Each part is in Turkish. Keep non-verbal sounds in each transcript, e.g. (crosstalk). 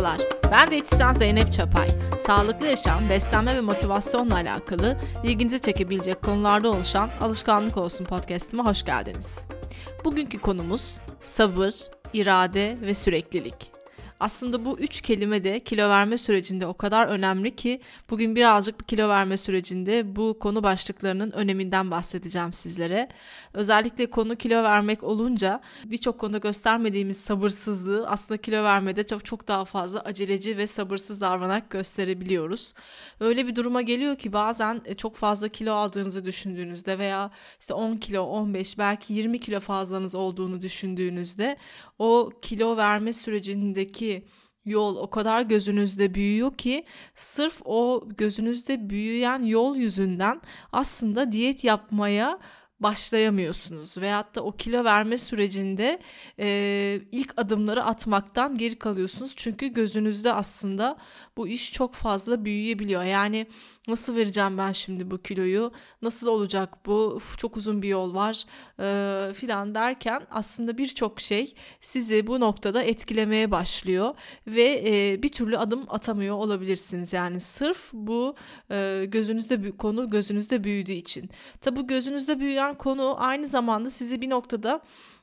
Merhabalar, ben diyetisyen Zeynep Çapay. Sağlıklı yaşam, beslenme ve motivasyonla alakalı ilginizi çekebilecek konularda oluşan Alışkanlık Olsun podcast'ime hoş geldiniz. Bugünkü konumuz sabır, irade ve süreklilik. Aslında bu üç kelime de kilo verme sürecinde o kadar önemli ki bugün birazcık bir kilo verme sürecinde bu konu başlıklarının öneminden bahsedeceğim sizlere. Özellikle konu kilo vermek olunca birçok konuda göstermediğimiz sabırsızlığı aslında kilo vermede çok çok daha fazla aceleci ve sabırsız davranarak gösterebiliyoruz. Öyle bir duruma geliyor ki bazen e, çok fazla kilo aldığınızı düşündüğünüzde veya işte 10 kilo, 15 belki 20 kilo fazlanız olduğunu düşündüğünüzde o kilo verme sürecindeki yol o kadar gözünüzde büyüyor ki sırf o gözünüzde büyüyen yol yüzünden aslında diyet yapmaya başlayamıyorsunuz. Veyahut da o kilo verme sürecinde e, ilk adımları atmaktan geri kalıyorsunuz. Çünkü gözünüzde aslında bu iş çok fazla büyüyebiliyor. Yani Nasıl vereceğim ben şimdi bu kiloyu? Nasıl olacak bu? Uf, çok uzun bir yol var e, filan derken aslında birçok şey sizi bu noktada etkilemeye başlıyor ve e, bir türlü adım atamıyor olabilirsiniz. Yani sırf bu e, gözünüzde konu gözünüzde büyüdüğü için. Tabi gözünüzde büyüyen konu aynı zamanda sizi bir noktada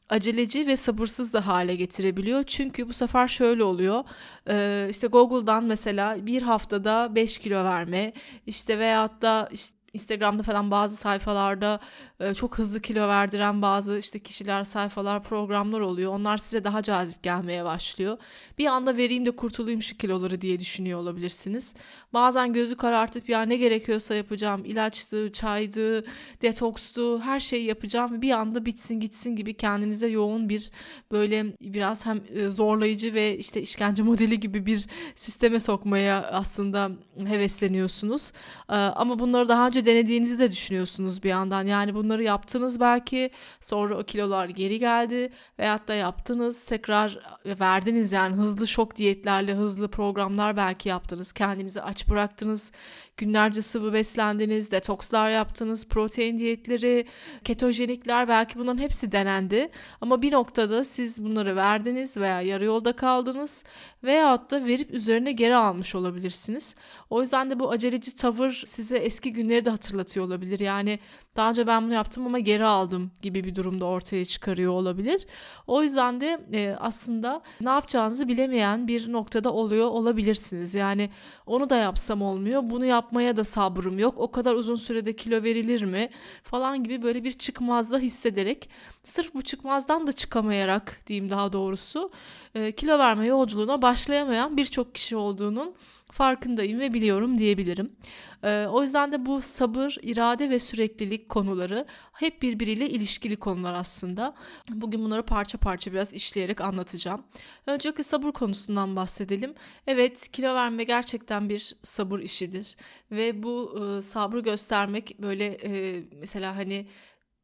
aceleci ve sabırsız da hale getirebiliyor. Çünkü bu sefer şöyle oluyor. Ee, işte Google'dan mesela bir haftada 5 kilo verme işte veyahut da işte Instagram'da falan bazı sayfalarda e, çok hızlı kilo verdiren bazı işte kişiler, sayfalar, programlar oluyor. Onlar size daha cazip gelmeye başlıyor. Bir anda vereyim de kurtulayım şu kiloları diye düşünüyor olabilirsiniz. Bazen gözü karartıp ya ne gerekiyorsa yapacağım. ilaçtı, çaydı, detokstu her şeyi yapacağım bir anda bitsin gitsin gibi kendinize yoğun bir böyle biraz hem e, zorlayıcı ve işte işkence modeli gibi bir sisteme sokmaya aslında hevesleniyorsunuz. E, ama bunları daha önce denediğinizi de düşünüyorsunuz bir yandan. Yani bunları yaptınız belki sonra o kilolar geri geldi veyahut da yaptınız tekrar verdiniz yani hızlı şok diyetlerle hızlı programlar belki yaptınız. Kendinizi aç bıraktınız. Günlerce sıvı beslendiniz, detokslar yaptınız, protein diyetleri, ketojenikler belki bunların hepsi denendi. Ama bir noktada siz bunları verdiniz veya yarı yolda kaldınız veyahut da verip üzerine geri almış olabilirsiniz. O yüzden de bu aceleci tavır size eski günleri de hatırlatıyor olabilir. Yani daha önce ben bunu yaptım ama geri aldım gibi bir durumda ortaya çıkarıyor olabilir. O yüzden de e, aslında ne yapacağınızı bilemeyen bir noktada oluyor olabilirsiniz. Yani onu da yapsam olmuyor, bunu yapmaya da sabrım yok. O kadar uzun sürede kilo verilir mi falan gibi böyle bir çıkmazda hissederek sırf bu çıkmazdan da çıkamayarak diyeyim daha doğrusu kilo verme yolculuğuna başlayamayan birçok kişi olduğunun farkındayım ve biliyorum diyebilirim. Ee, o yüzden de bu sabır, irade ve süreklilik konuları hep birbiriyle ilişkili konular aslında. Bugün bunları parça parça biraz işleyerek anlatacağım. Öncelikle sabır konusundan bahsedelim. Evet kilo verme gerçekten bir sabır işidir ve bu e, sabrı göstermek böyle e, mesela hani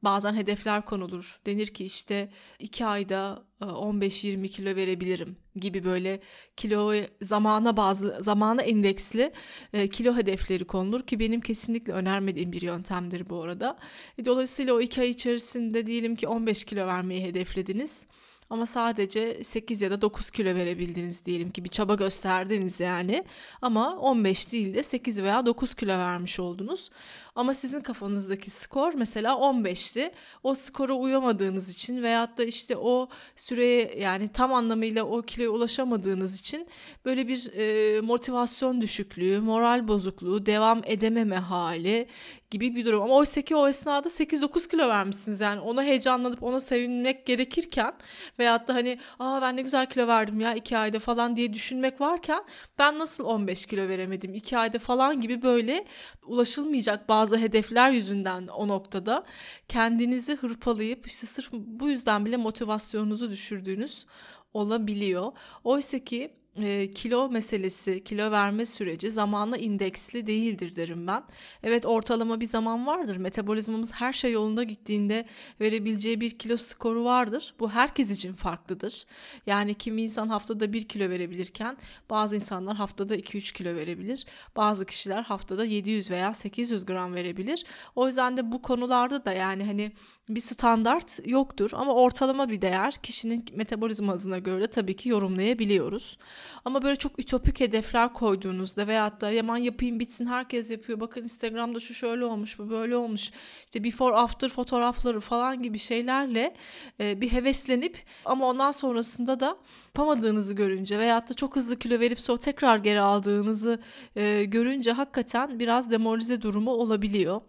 bazen hedefler konulur. Denir ki işte iki ayda 15-20 kilo verebilirim gibi böyle kilo zamana bazı zamana endeksli e, kilo hedefleri konulur ki benim kesinlikle önermediğim bir yöntemdir bu arada. E, dolayısıyla o iki ay içerisinde diyelim ki 15 kilo vermeyi hedeflediniz. Ama sadece 8 ya da 9 kilo verebildiniz diyelim ki bir çaba gösterdiniz yani. Ama 15 değil de 8 veya 9 kilo vermiş oldunuz. Ama sizin kafanızdaki skor mesela 15'ti. O skora uyamadığınız için veyahut da işte o süreye yani tam anlamıyla o kiloya ulaşamadığınız için böyle bir e, motivasyon düşüklüğü, moral bozukluğu, devam edememe hali gibi bir durum. Ama oysa ki o esnada 8-9 kilo vermişsiniz yani ona heyecanlanıp ona sevinmek gerekirken veyahut da hani aa ben ne güzel kilo verdim ya 2 ayda falan diye düşünmek varken ben nasıl 15 kilo veremedim 2 ayda falan gibi böyle ulaşılmayacak bazı hedefler yüzünden o noktada kendinizi hırpalayıp işte sırf bu yüzden bile motivasyonunuzu düşürdüğünüz olabiliyor. Oysa ki e, kilo meselesi, kilo verme süreci zamanla indeksli değildir derim ben. Evet ortalama bir zaman vardır. Metabolizmamız her şey yolunda gittiğinde verebileceği bir kilo skoru vardır. Bu herkes için farklıdır. Yani kimi insan haftada 1 kilo verebilirken bazı insanlar haftada 2-3 kilo verebilir. Bazı kişiler haftada 700 veya 800 gram verebilir. O yüzden de bu konularda da yani hani bir standart yoktur ama ortalama bir değer kişinin metabolizma hızına göre tabii ki yorumlayabiliyoruz. Ama böyle çok ütopik hedefler koyduğunuzda veyahut da yaman yapayım bitsin herkes yapıyor bakın Instagram'da şu şöyle olmuş bu böyle olmuş işte before after fotoğrafları falan gibi şeylerle bir heveslenip ama ondan sonrasında da yapamadığınızı görünce veyahut da çok hızlı kilo verip sonra tekrar geri aldığınızı e, görünce hakikaten biraz demoralize durumu olabiliyor.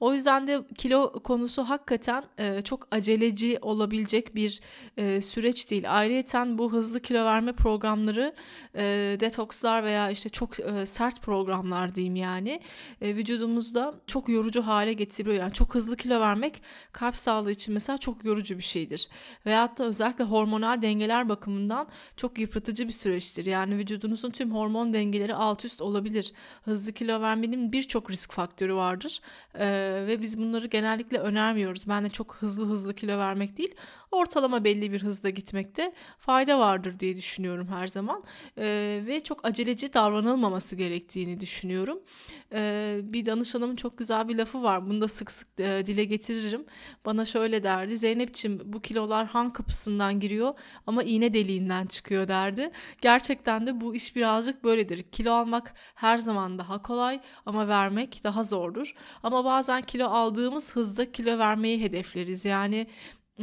O yüzden de kilo konusu hakikaten e, çok aceleci olabilecek bir e, süreç değil. Ayrıca bu hızlı kilo verme programları e, detokslar veya işte çok e, sert programlar diyeyim yani e, vücudumuzda çok yorucu hale getiriyor. Yani çok hızlı kilo vermek kalp sağlığı için mesela çok yorucu bir şeydir. Veyahut da özellikle hormonal dengeler bakımından çok yıpratıcı bir süreçtir. Yani vücudunuzun tüm hormon dengeleri alt üst olabilir. Hızlı kilo vermenin birçok risk faktörü vardır. Ee, ve biz bunları genellikle önermiyoruz. Ben de çok hızlı hızlı kilo vermek değil, ortalama belli bir hızda gitmekte fayda vardır diye düşünüyorum her zaman. Ee, ve çok aceleci davranılmaması gerektiğini düşünüyorum. Ee, bir danışanımın çok güzel bir lafı var. Bunu da sık sık e, dile getiririm. Bana şöyle derdi. Zeynep'ciğim bu kilolar han kapısından giriyor ama iğne deliğinden çıkıyor derdi. Gerçekten de bu iş birazcık böyledir. Kilo almak her zaman daha kolay ama vermek daha zordur. Ama bazen kilo aldığımız hızda kilo vermeyi hedefleriz. Yani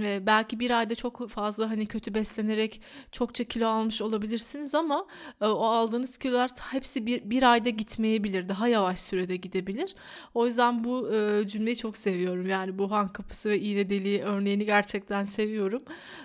ee, belki bir ayda çok fazla hani kötü beslenerek çokça kilo almış olabilirsiniz ama e, o aldığınız kilolar hepsi bir, bir ayda gitmeyebilir. Daha yavaş sürede gidebilir. O yüzden bu e, cümleyi çok seviyorum. Yani bu han kapısı ve iğne deliği örneğini gerçekten seviyorum.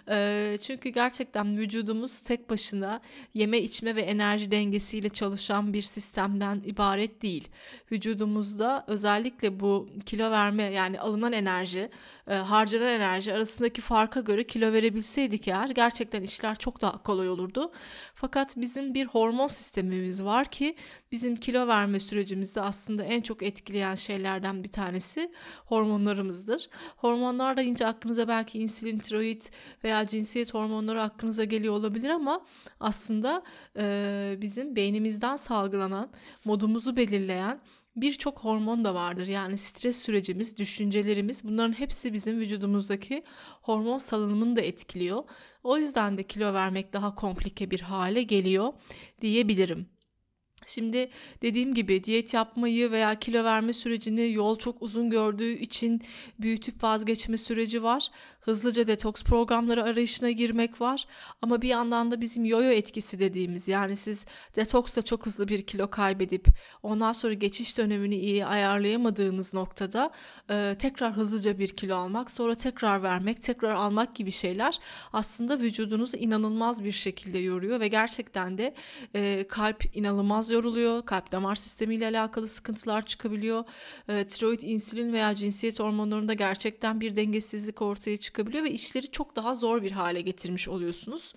E, çünkü gerçekten vücudumuz tek başına yeme içme ve enerji dengesiyle çalışan bir sistemden ibaret değil. Vücudumuzda özellikle bu kilo verme yani alınan enerji, e, harcanan enerji arasında arasındaki farka göre kilo verebilseydik eğer gerçekten işler çok daha kolay olurdu. Fakat bizim bir hormon sistemimiz var ki bizim kilo verme sürecimizde aslında en çok etkileyen şeylerden bir tanesi hormonlarımızdır. Hormonlar da deyince aklınıza belki insülin, tiroid veya cinsiyet hormonları aklınıza geliyor olabilir ama aslında e, bizim beynimizden salgılanan, modumuzu belirleyen birçok hormon da vardır. Yani stres sürecimiz, düşüncelerimiz bunların hepsi bizim vücudumuzdaki hormon salınımını da etkiliyor. O yüzden de kilo vermek daha komplike bir hale geliyor diyebilirim. Şimdi dediğim gibi diyet yapmayı veya kilo verme sürecini yol çok uzun gördüğü için büyütüp vazgeçme süreci var hızlıca detoks programları arayışına girmek var. Ama bir yandan da bizim yoyo etkisi dediğimiz yani siz detoksla çok hızlı bir kilo kaybedip ondan sonra geçiş dönemini iyi ayarlayamadığınız noktada e, tekrar hızlıca bir kilo almak sonra tekrar vermek tekrar almak gibi şeyler aslında vücudunuzu inanılmaz bir şekilde yoruyor ve gerçekten de e, kalp inanılmaz yoruluyor. Kalp damar sistemiyle alakalı sıkıntılar çıkabiliyor. E, tiroid, insülin veya cinsiyet hormonlarında gerçekten bir dengesizlik ortaya çıkıyor çıkabiliyor ve işleri çok daha zor bir hale getirmiş oluyorsunuz.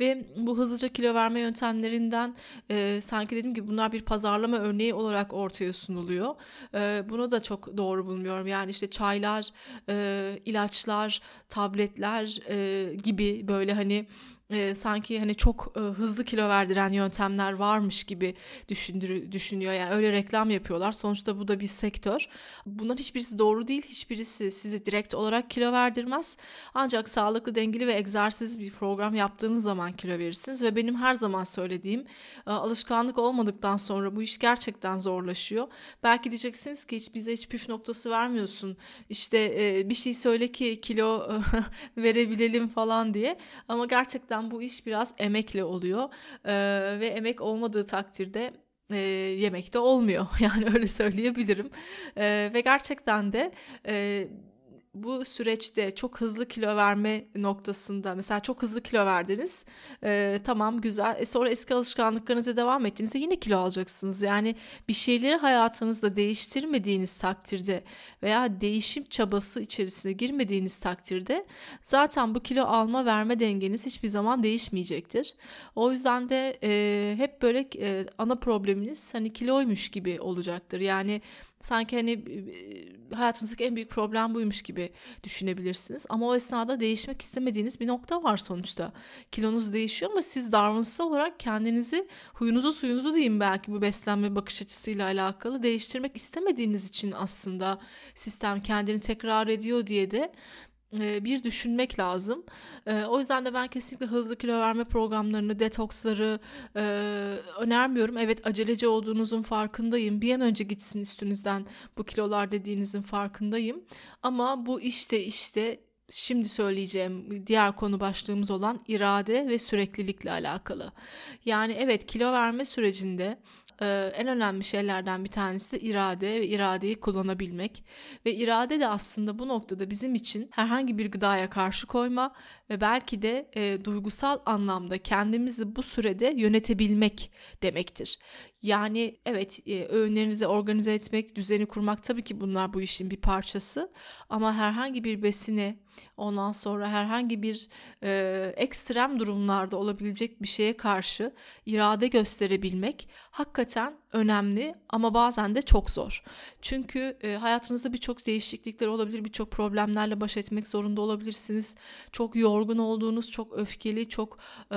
Ve bu hızlıca kilo verme yöntemlerinden e, sanki dediğim gibi bunlar bir pazarlama örneği olarak ortaya sunuluyor. E, bunu da çok doğru bulmuyorum. Yani işte çaylar, e, ilaçlar, tabletler e, gibi böyle hani e, sanki hani çok e, hızlı kilo verdiren yöntemler varmış gibi düşündür düşünüyor. Yani öyle reklam yapıyorlar. Sonuçta bu da bir sektör. Bunların hiçbirisi doğru değil. Hiçbirisi sizi direkt olarak kilo verdirmez. Ancak sağlıklı, dengeli ve egzersiz bir program yaptığınız zaman kilo verirsiniz ve benim her zaman söylediğim e, alışkanlık olmadıktan sonra bu iş gerçekten zorlaşıyor. Belki diyeceksiniz ki hiç bize hiç püf noktası vermiyorsun. İşte e, bir şey söyle ki kilo (laughs) verebilelim falan diye. Ama gerçekten yüzden bu iş biraz emekle oluyor e, ve emek olmadığı takdirde e, yemek de olmuyor. (laughs) Yani öyle söyleyebilirim. E, ve gerçekten de e, bu süreçte çok hızlı kilo verme noktasında mesela çok hızlı kilo verdiniz e, tamam güzel. E, sonra eski alışkanlıklarınıza devam ettiğinizde yine kilo alacaksınız. Yani bir şeyleri hayatınızda değiştirmediğiniz takdirde veya değişim çabası içerisine girmediğiniz takdirde zaten bu kilo alma verme dengeniz hiçbir zaman değişmeyecektir. O yüzden de e, hep böyle e, ana probleminiz hani kiloymuş gibi olacaktır. Yani Sanki hani hayatınızdaki en büyük problem buymuş gibi düşünebilirsiniz. Ama o esnada değişmek istemediğiniz bir nokta var sonuçta. Kilonuz değişiyor ama siz davranışsal olarak kendinizi huyunuzu suyunuzu diyeyim belki bu beslenme bakış açısıyla alakalı değiştirmek istemediğiniz için aslında sistem kendini tekrar ediyor diye de bir düşünmek lazım. O yüzden de ben kesinlikle hızlı kilo verme programlarını, detoksları önermiyorum. Evet aceleci olduğunuzun farkındayım. Bir an önce gitsin üstünüzden bu kilolar dediğinizin farkındayım. Ama bu işte işte şimdi söyleyeceğim diğer konu başlığımız olan irade ve süreklilikle alakalı. Yani evet kilo verme sürecinde en önemli şeylerden bir tanesi de irade ve iradeyi kullanabilmek. Ve irade de aslında bu noktada bizim için herhangi bir gıdaya karşı koyma ve belki de e, duygusal anlamda kendimizi bu sürede yönetebilmek demektir. Yani evet e, öğünlerinizi organize etmek, düzeni kurmak tabii ki bunlar bu işin bir parçası. Ama herhangi bir besini ondan sonra herhangi bir e, ekstrem durumlarda olabilecek bir şeye karşı irade gösterebilmek hakikaten önemli ama bazen de çok zor. Çünkü e, hayatınızda birçok değişiklikler olabilir, birçok problemlerle baş etmek zorunda olabilirsiniz. Çok yorgun olduğunuz, çok öfkeli, çok e,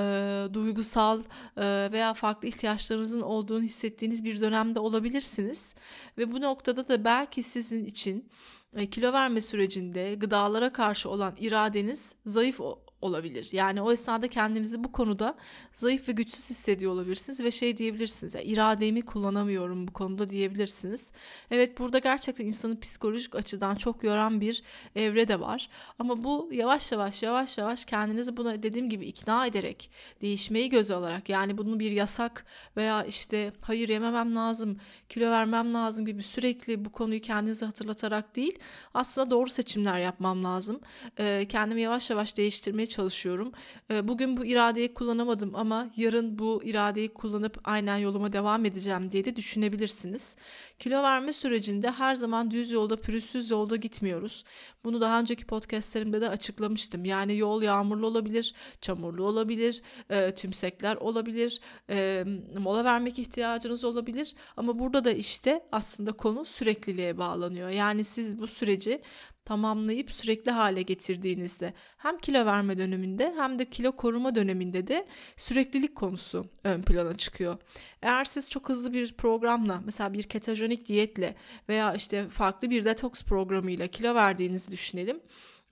duygusal e, veya farklı ihtiyaçlarınızın olduğunu hissettiğiniz bir dönemde olabilirsiniz. Ve bu noktada da belki sizin için e, kilo verme sürecinde gıdalara karşı olan iradeniz zayıf olabilir. Yani o esnada kendinizi bu konuda zayıf ve güçsüz hissediyor olabilirsiniz ve şey diyebilirsiniz. Yani irademi kullanamıyorum bu konuda diyebilirsiniz. Evet burada gerçekten insanı psikolojik açıdan çok yoran bir evre de var. Ama bu yavaş yavaş yavaş yavaş kendinizi buna dediğim gibi ikna ederek değişmeyi göze alarak yani bunu bir yasak veya işte hayır yememem lazım, kilo vermem lazım gibi sürekli bu konuyu kendinize hatırlatarak değil aslında doğru seçimler yapmam lazım. Kendimi yavaş yavaş değiştirmeye çalışıyorum. Ee, bugün bu iradeyi kullanamadım ama yarın bu iradeyi kullanıp aynen yoluma devam edeceğim diye de düşünebilirsiniz. Kilo verme sürecinde her zaman düz yolda, pürüzsüz yolda gitmiyoruz. Bunu daha önceki podcastlerimde de açıklamıştım. Yani yol yağmurlu olabilir, çamurlu olabilir, e, tümsekler olabilir, e, mola vermek ihtiyacınız olabilir. Ama burada da işte aslında konu sürekliliğe bağlanıyor. Yani siz bu süreci tamamlayıp sürekli hale getirdiğinizde hem kilo verme döneminde hem de kilo koruma döneminde de süreklilik konusu ön plana çıkıyor. Eğer siz çok hızlı bir programla mesela bir ketojenik diyetle veya işte farklı bir detoks programıyla kilo verdiğinizi düşünelim.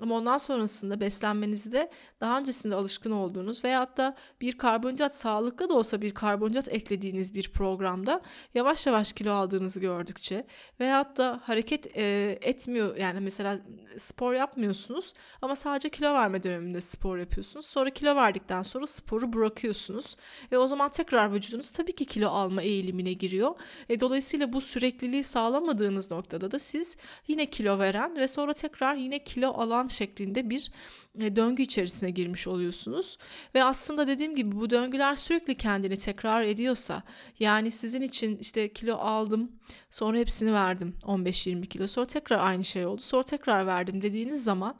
Ama ondan sonrasında beslenmenizde daha öncesinde alışkın olduğunuz veyahut da bir karbonhidrat sağlıklı da olsa bir karbonhidrat eklediğiniz bir programda yavaş yavaş kilo aldığınızı gördükçe veyahut da hareket e, etmiyor yani mesela spor yapmıyorsunuz ama sadece kilo verme döneminde spor yapıyorsunuz. Sonra kilo verdikten sonra sporu bırakıyorsunuz. Ve o zaman tekrar vücudunuz tabii ki kilo alma eğilimine giriyor. E, dolayısıyla bu sürekliliği sağlamadığınız noktada da siz yine kilo veren ve sonra tekrar yine kilo alan şeklinde bir e, döngü içerisine girmiş oluyorsunuz. Ve aslında dediğim gibi bu döngüler sürekli kendini tekrar ediyorsa yani sizin için işte kilo aldım sonra hepsini verdim 15-20 kilo sonra tekrar aynı şey oldu sonra tekrar verdim dediğiniz zaman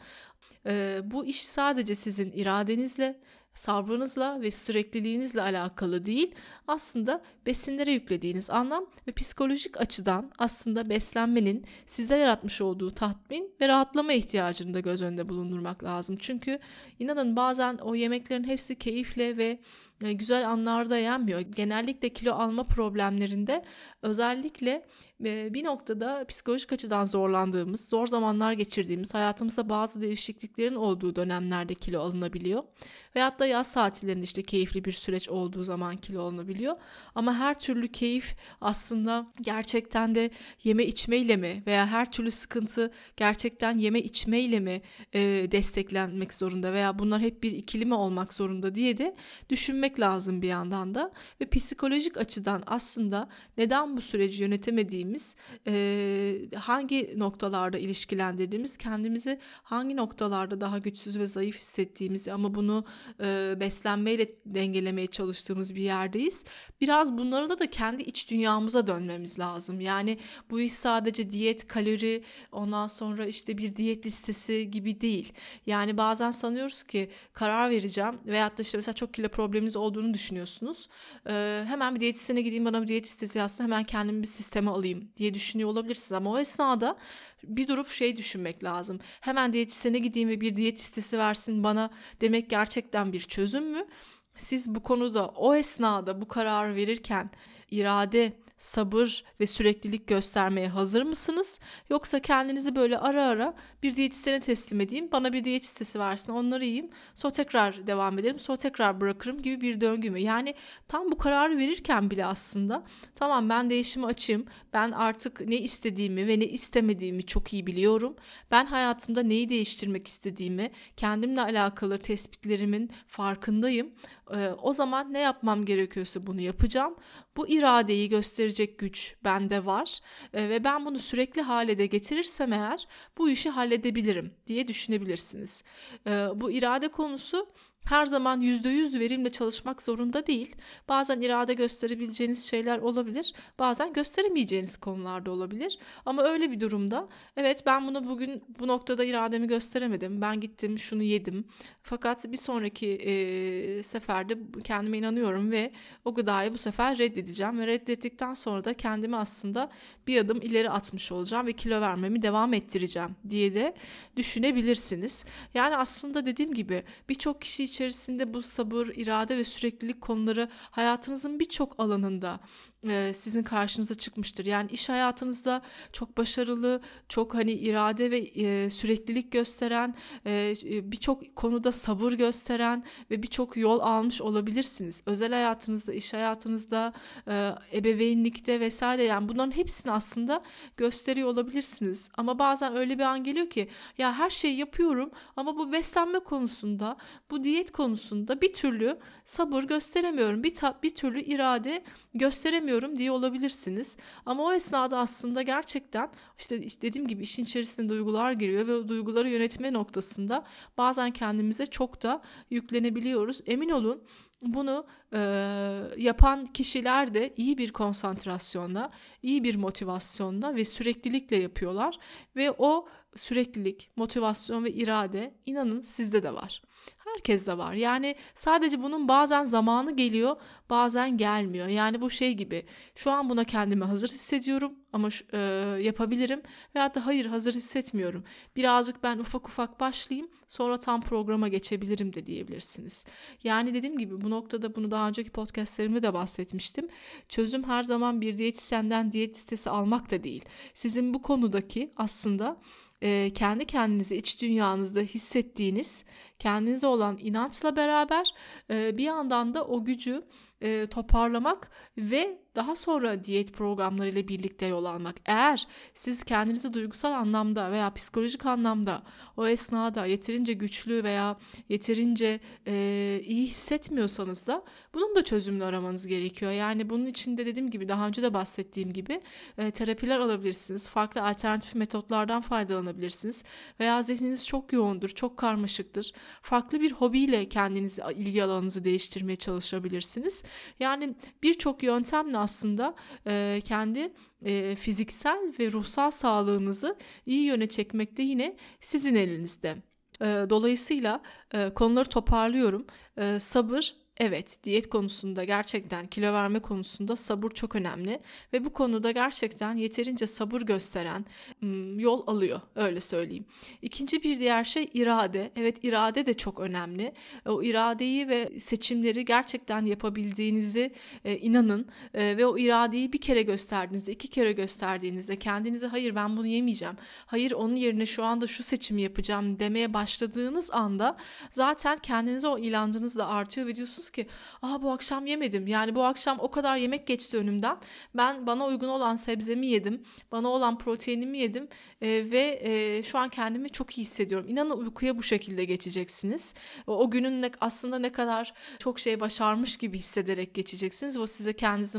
e, bu iş sadece sizin iradenizle sabrınızla ve sürekliliğinizle alakalı değil aslında besinlere yüklediğiniz anlam ve psikolojik açıdan aslında beslenmenin size yaratmış olduğu tatmin ve rahatlama ihtiyacını da göz önünde bulundurmak lazım. Çünkü inanın bazen o yemeklerin hepsi keyifle ve güzel anlarda yenmiyor. Genellikle kilo alma problemlerinde özellikle e, bir noktada psikolojik açıdan zorlandığımız, zor zamanlar geçirdiğimiz, hayatımızda bazı değişikliklerin olduğu dönemlerde kilo alınabiliyor. Veyahut da yaz tatillerinde işte keyifli bir süreç olduğu zaman kilo alınabiliyor. Ama her türlü keyif aslında gerçekten de yeme içmeyle mi veya her türlü sıkıntı gerçekten yeme içmeyle mi e, desteklenmek zorunda veya bunlar hep bir ikili mi olmak zorunda diye de düşünmek lazım bir yandan da. Ve psikolojik açıdan aslında neden bu süreci yönetemediğimiz, e, hangi noktalarda ilişkilendirdiğimiz, kendimizi hangi noktalarda daha güçsüz ve zayıf hissettiğimizi ama bunu e, beslenmeyle dengelemeye çalıştığımız bir yerdeyiz. Biraz bunlara da kendi iç dünyamıza dönmemiz lazım. Yani bu iş sadece diyet, kalori, ondan sonra işte bir diyet listesi gibi değil. Yani bazen sanıyoruz ki karar vereceğim veyahut da işte mesela çok kilo probleminiz olduğunu düşünüyorsunuz. E, hemen bir diyetisyene gideyim bana bir diyet listesi yazsın hemen kendimi bir sisteme alayım diye düşünüyor olabilirsiniz. Ama o esnada bir durup şey düşünmek lazım. Hemen diyetisyene gideyim ve bir diyet listesi versin bana demek gerçekten bir çözüm mü? Siz bu konuda o esnada bu karar verirken irade sabır ve süreklilik göstermeye hazır mısınız? Yoksa kendinizi böyle ara ara bir diyetisyene teslim edeyim, bana bir diyet listesi versin, onları yiyeyim, sonra tekrar devam ederim, sonra tekrar bırakırım gibi bir döngü mü? Yani tam bu kararı verirken bile aslında tamam ben değişimi açayım, ben artık ne istediğimi ve ne istemediğimi çok iyi biliyorum. Ben hayatımda neyi değiştirmek istediğimi, kendimle alakalı tespitlerimin farkındayım. Ee, o zaman ne yapmam gerekiyorsa bunu yapacağım. Bu iradeyi gösterecek güç bende var ee, ve ben bunu sürekli hale de getirirsem eğer bu işi halledebilirim diye düşünebilirsiniz. Ee, bu irade konusu her zaman %100 verimle çalışmak zorunda değil. Bazen irade gösterebileceğiniz şeyler olabilir. Bazen gösteremeyeceğiniz konularda olabilir. Ama öyle bir durumda evet ben bunu bugün bu noktada irademi gösteremedim. Ben gittim şunu yedim. Fakat bir sonraki e, seferde kendime inanıyorum ve o gıdayı bu sefer reddedeceğim. Ve reddettikten sonra da kendimi aslında bir adım ileri atmış olacağım ve kilo vermemi devam ettireceğim diye de düşünebilirsiniz. Yani aslında dediğim gibi birçok kişi içerisinde bu sabır, irade ve süreklilik konuları hayatınızın birçok alanında sizin karşınıza çıkmıştır. Yani iş hayatınızda çok başarılı, çok hani irade ve e, süreklilik gösteren, e, birçok konuda sabır gösteren ve birçok yol almış olabilirsiniz. Özel hayatınızda, iş hayatınızda, ebeveynlikte vesaire yani bunların hepsini aslında gösteriyor olabilirsiniz. Ama bazen öyle bir an geliyor ki ya her şeyi yapıyorum ama bu beslenme konusunda, bu diyet konusunda bir türlü sabır gösteremiyorum. Bir, ta, bir türlü irade gösteremiyorum diye olabilirsiniz. Ama o esnada aslında gerçekten işte dediğim gibi işin içerisinde duygular giriyor ve o duyguları yönetme noktasında bazen kendimize çok da yüklenebiliyoruz. Emin olun bunu e, yapan kişiler de iyi bir konsantrasyonla, iyi bir motivasyonla ve süreklilikle yapıyorlar ve o süreklilik, motivasyon ve irade inanın sizde de var. Herkes var. Yani sadece bunun bazen zamanı geliyor, bazen gelmiyor. Yani bu şey gibi. Şu an buna kendimi hazır hissediyorum ama e, yapabilirim veya da hayır hazır hissetmiyorum. Birazcık ben ufak ufak başlayayım, sonra tam programa geçebilirim de diyebilirsiniz. Yani dediğim gibi bu noktada bunu daha önceki podcastlerimde de bahsetmiştim. Çözüm her zaman bir diyetisyenden diyet listesi almak da değil. Sizin bu konudaki aslında e, kendi kendinize iç dünyanızda hissettiğiniz kendinize olan inançla beraber e, bir yandan da o gücü e, toparlamak ve daha sonra diyet programlarıyla birlikte yol almak. Eğer siz kendinizi duygusal anlamda veya psikolojik anlamda o esnada yeterince güçlü veya yeterince e, iyi hissetmiyorsanız da bunun da çözümünü aramanız gerekiyor. Yani bunun için de dediğim gibi daha önce de bahsettiğim gibi e, terapiler alabilirsiniz. Farklı alternatif metotlardan faydalanabilirsiniz. Veya zihniniz çok yoğundur, çok karmaşıktır. Farklı bir hobiyle kendinizi, ilgi alanınızı değiştirmeye çalışabilirsiniz. Yani birçok yöntemle aslında e, kendi e, fiziksel ve ruhsal sağlığınızı iyi yöne çekmekte yine sizin elinizde. Dolayısıyla konuları toparlıyorum. Sabır Evet, diyet konusunda gerçekten kilo verme konusunda sabır çok önemli ve bu konuda gerçekten yeterince sabır gösteren yol alıyor öyle söyleyeyim. İkinci bir diğer şey irade. Evet irade de çok önemli. O iradeyi ve seçimleri gerçekten yapabildiğinizi e, inanın e, ve o iradeyi bir kere gösterdiğinizde, iki kere gösterdiğinizde kendinize hayır ben bunu yemeyeceğim. Hayır onun yerine şu anda şu seçimi yapacağım demeye başladığınız anda zaten kendinize o ilancınız da artıyor ve diyorsunuz ki aha bu akşam yemedim. Yani bu akşam o kadar yemek geçti önümden. Ben bana uygun olan sebzemi yedim. Bana olan proteinimi yedim e, ve e, şu an kendimi çok iyi hissediyorum. İnanın uykuya bu şekilde geçeceksiniz. O, o günün ne, aslında ne kadar çok şey başarmış gibi hissederek geçeceksiniz. O size kendinizi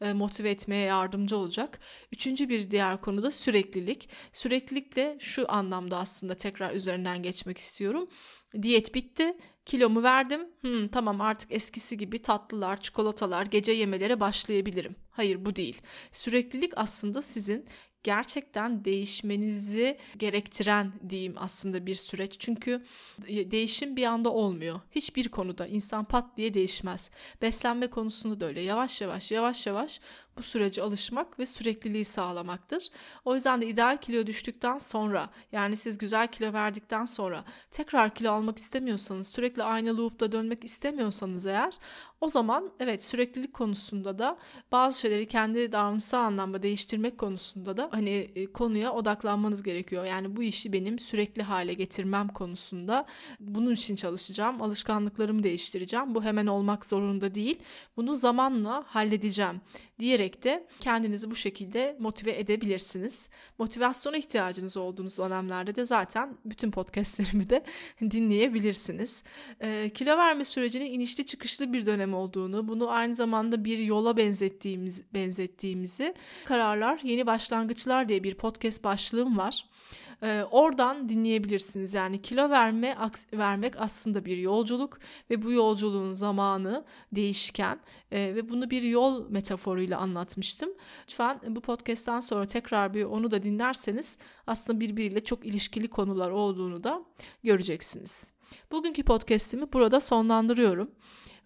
e, motive etmeye yardımcı olacak. Üçüncü bir diğer konu da süreklilik. Süreklilikle şu anlamda aslında tekrar üzerinden geçmek istiyorum. Diyet bitti Kilomu verdim. Hmm, tamam artık eskisi gibi tatlılar, çikolatalar, gece yemelere başlayabilirim. Hayır bu değil. Süreklilik aslında sizin gerçekten değişmenizi gerektiren diyeyim aslında bir süreç. Çünkü değişim bir anda olmuyor. Hiçbir konuda insan pat diye değişmez. Beslenme konusunda da öyle. Yavaş yavaş yavaş yavaş bu sürece alışmak ve sürekliliği sağlamaktır. O yüzden de ideal kilo düştükten sonra yani siz güzel kilo verdikten sonra tekrar kilo almak istemiyorsanız sürekli aynı loop'ta dönmek istemiyorsanız eğer o zaman evet süreklilik konusunda da bazı şeyleri kendi davranışsal anlamda değiştirmek konusunda da hani e, konuya odaklanmanız gerekiyor. Yani bu işi benim sürekli hale getirmem konusunda bunun için çalışacağım. Alışkanlıklarımı değiştireceğim. Bu hemen olmak zorunda değil. Bunu zamanla halledeceğim diyerek de kendinizi bu şekilde motive edebilirsiniz. Motivasyona ihtiyacınız olduğunuz dönemlerde de zaten bütün podcastlerimi de (laughs) dinleyebilirsiniz. E, kilo verme sürecinin inişli çıkışlı bir dönem olduğunu, bunu aynı zamanda bir yola benzettiğimiz benzettiğimizi kararlar, yeni başlangıçlar diye bir podcast başlığım var. Ee, oradan dinleyebilirsiniz. Yani kilo verme vermek aslında bir yolculuk ve bu yolculuğun zamanı değişken e, ve bunu bir yol metaforuyla anlatmıştım. Lütfen bu podcast'tan sonra tekrar bir onu da dinlerseniz aslında birbiriyle çok ilişkili konular olduğunu da göreceksiniz. Bugünkü podcast'imi burada sonlandırıyorum.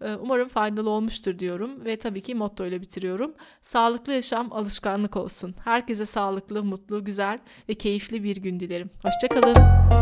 Ee, umarım faydalı olmuştur diyorum ve tabii ki motto ile bitiriyorum. Sağlıklı yaşam alışkanlık olsun. Herkese sağlıklı, mutlu, güzel ve keyifli bir gün dilerim. Hoşçakalın.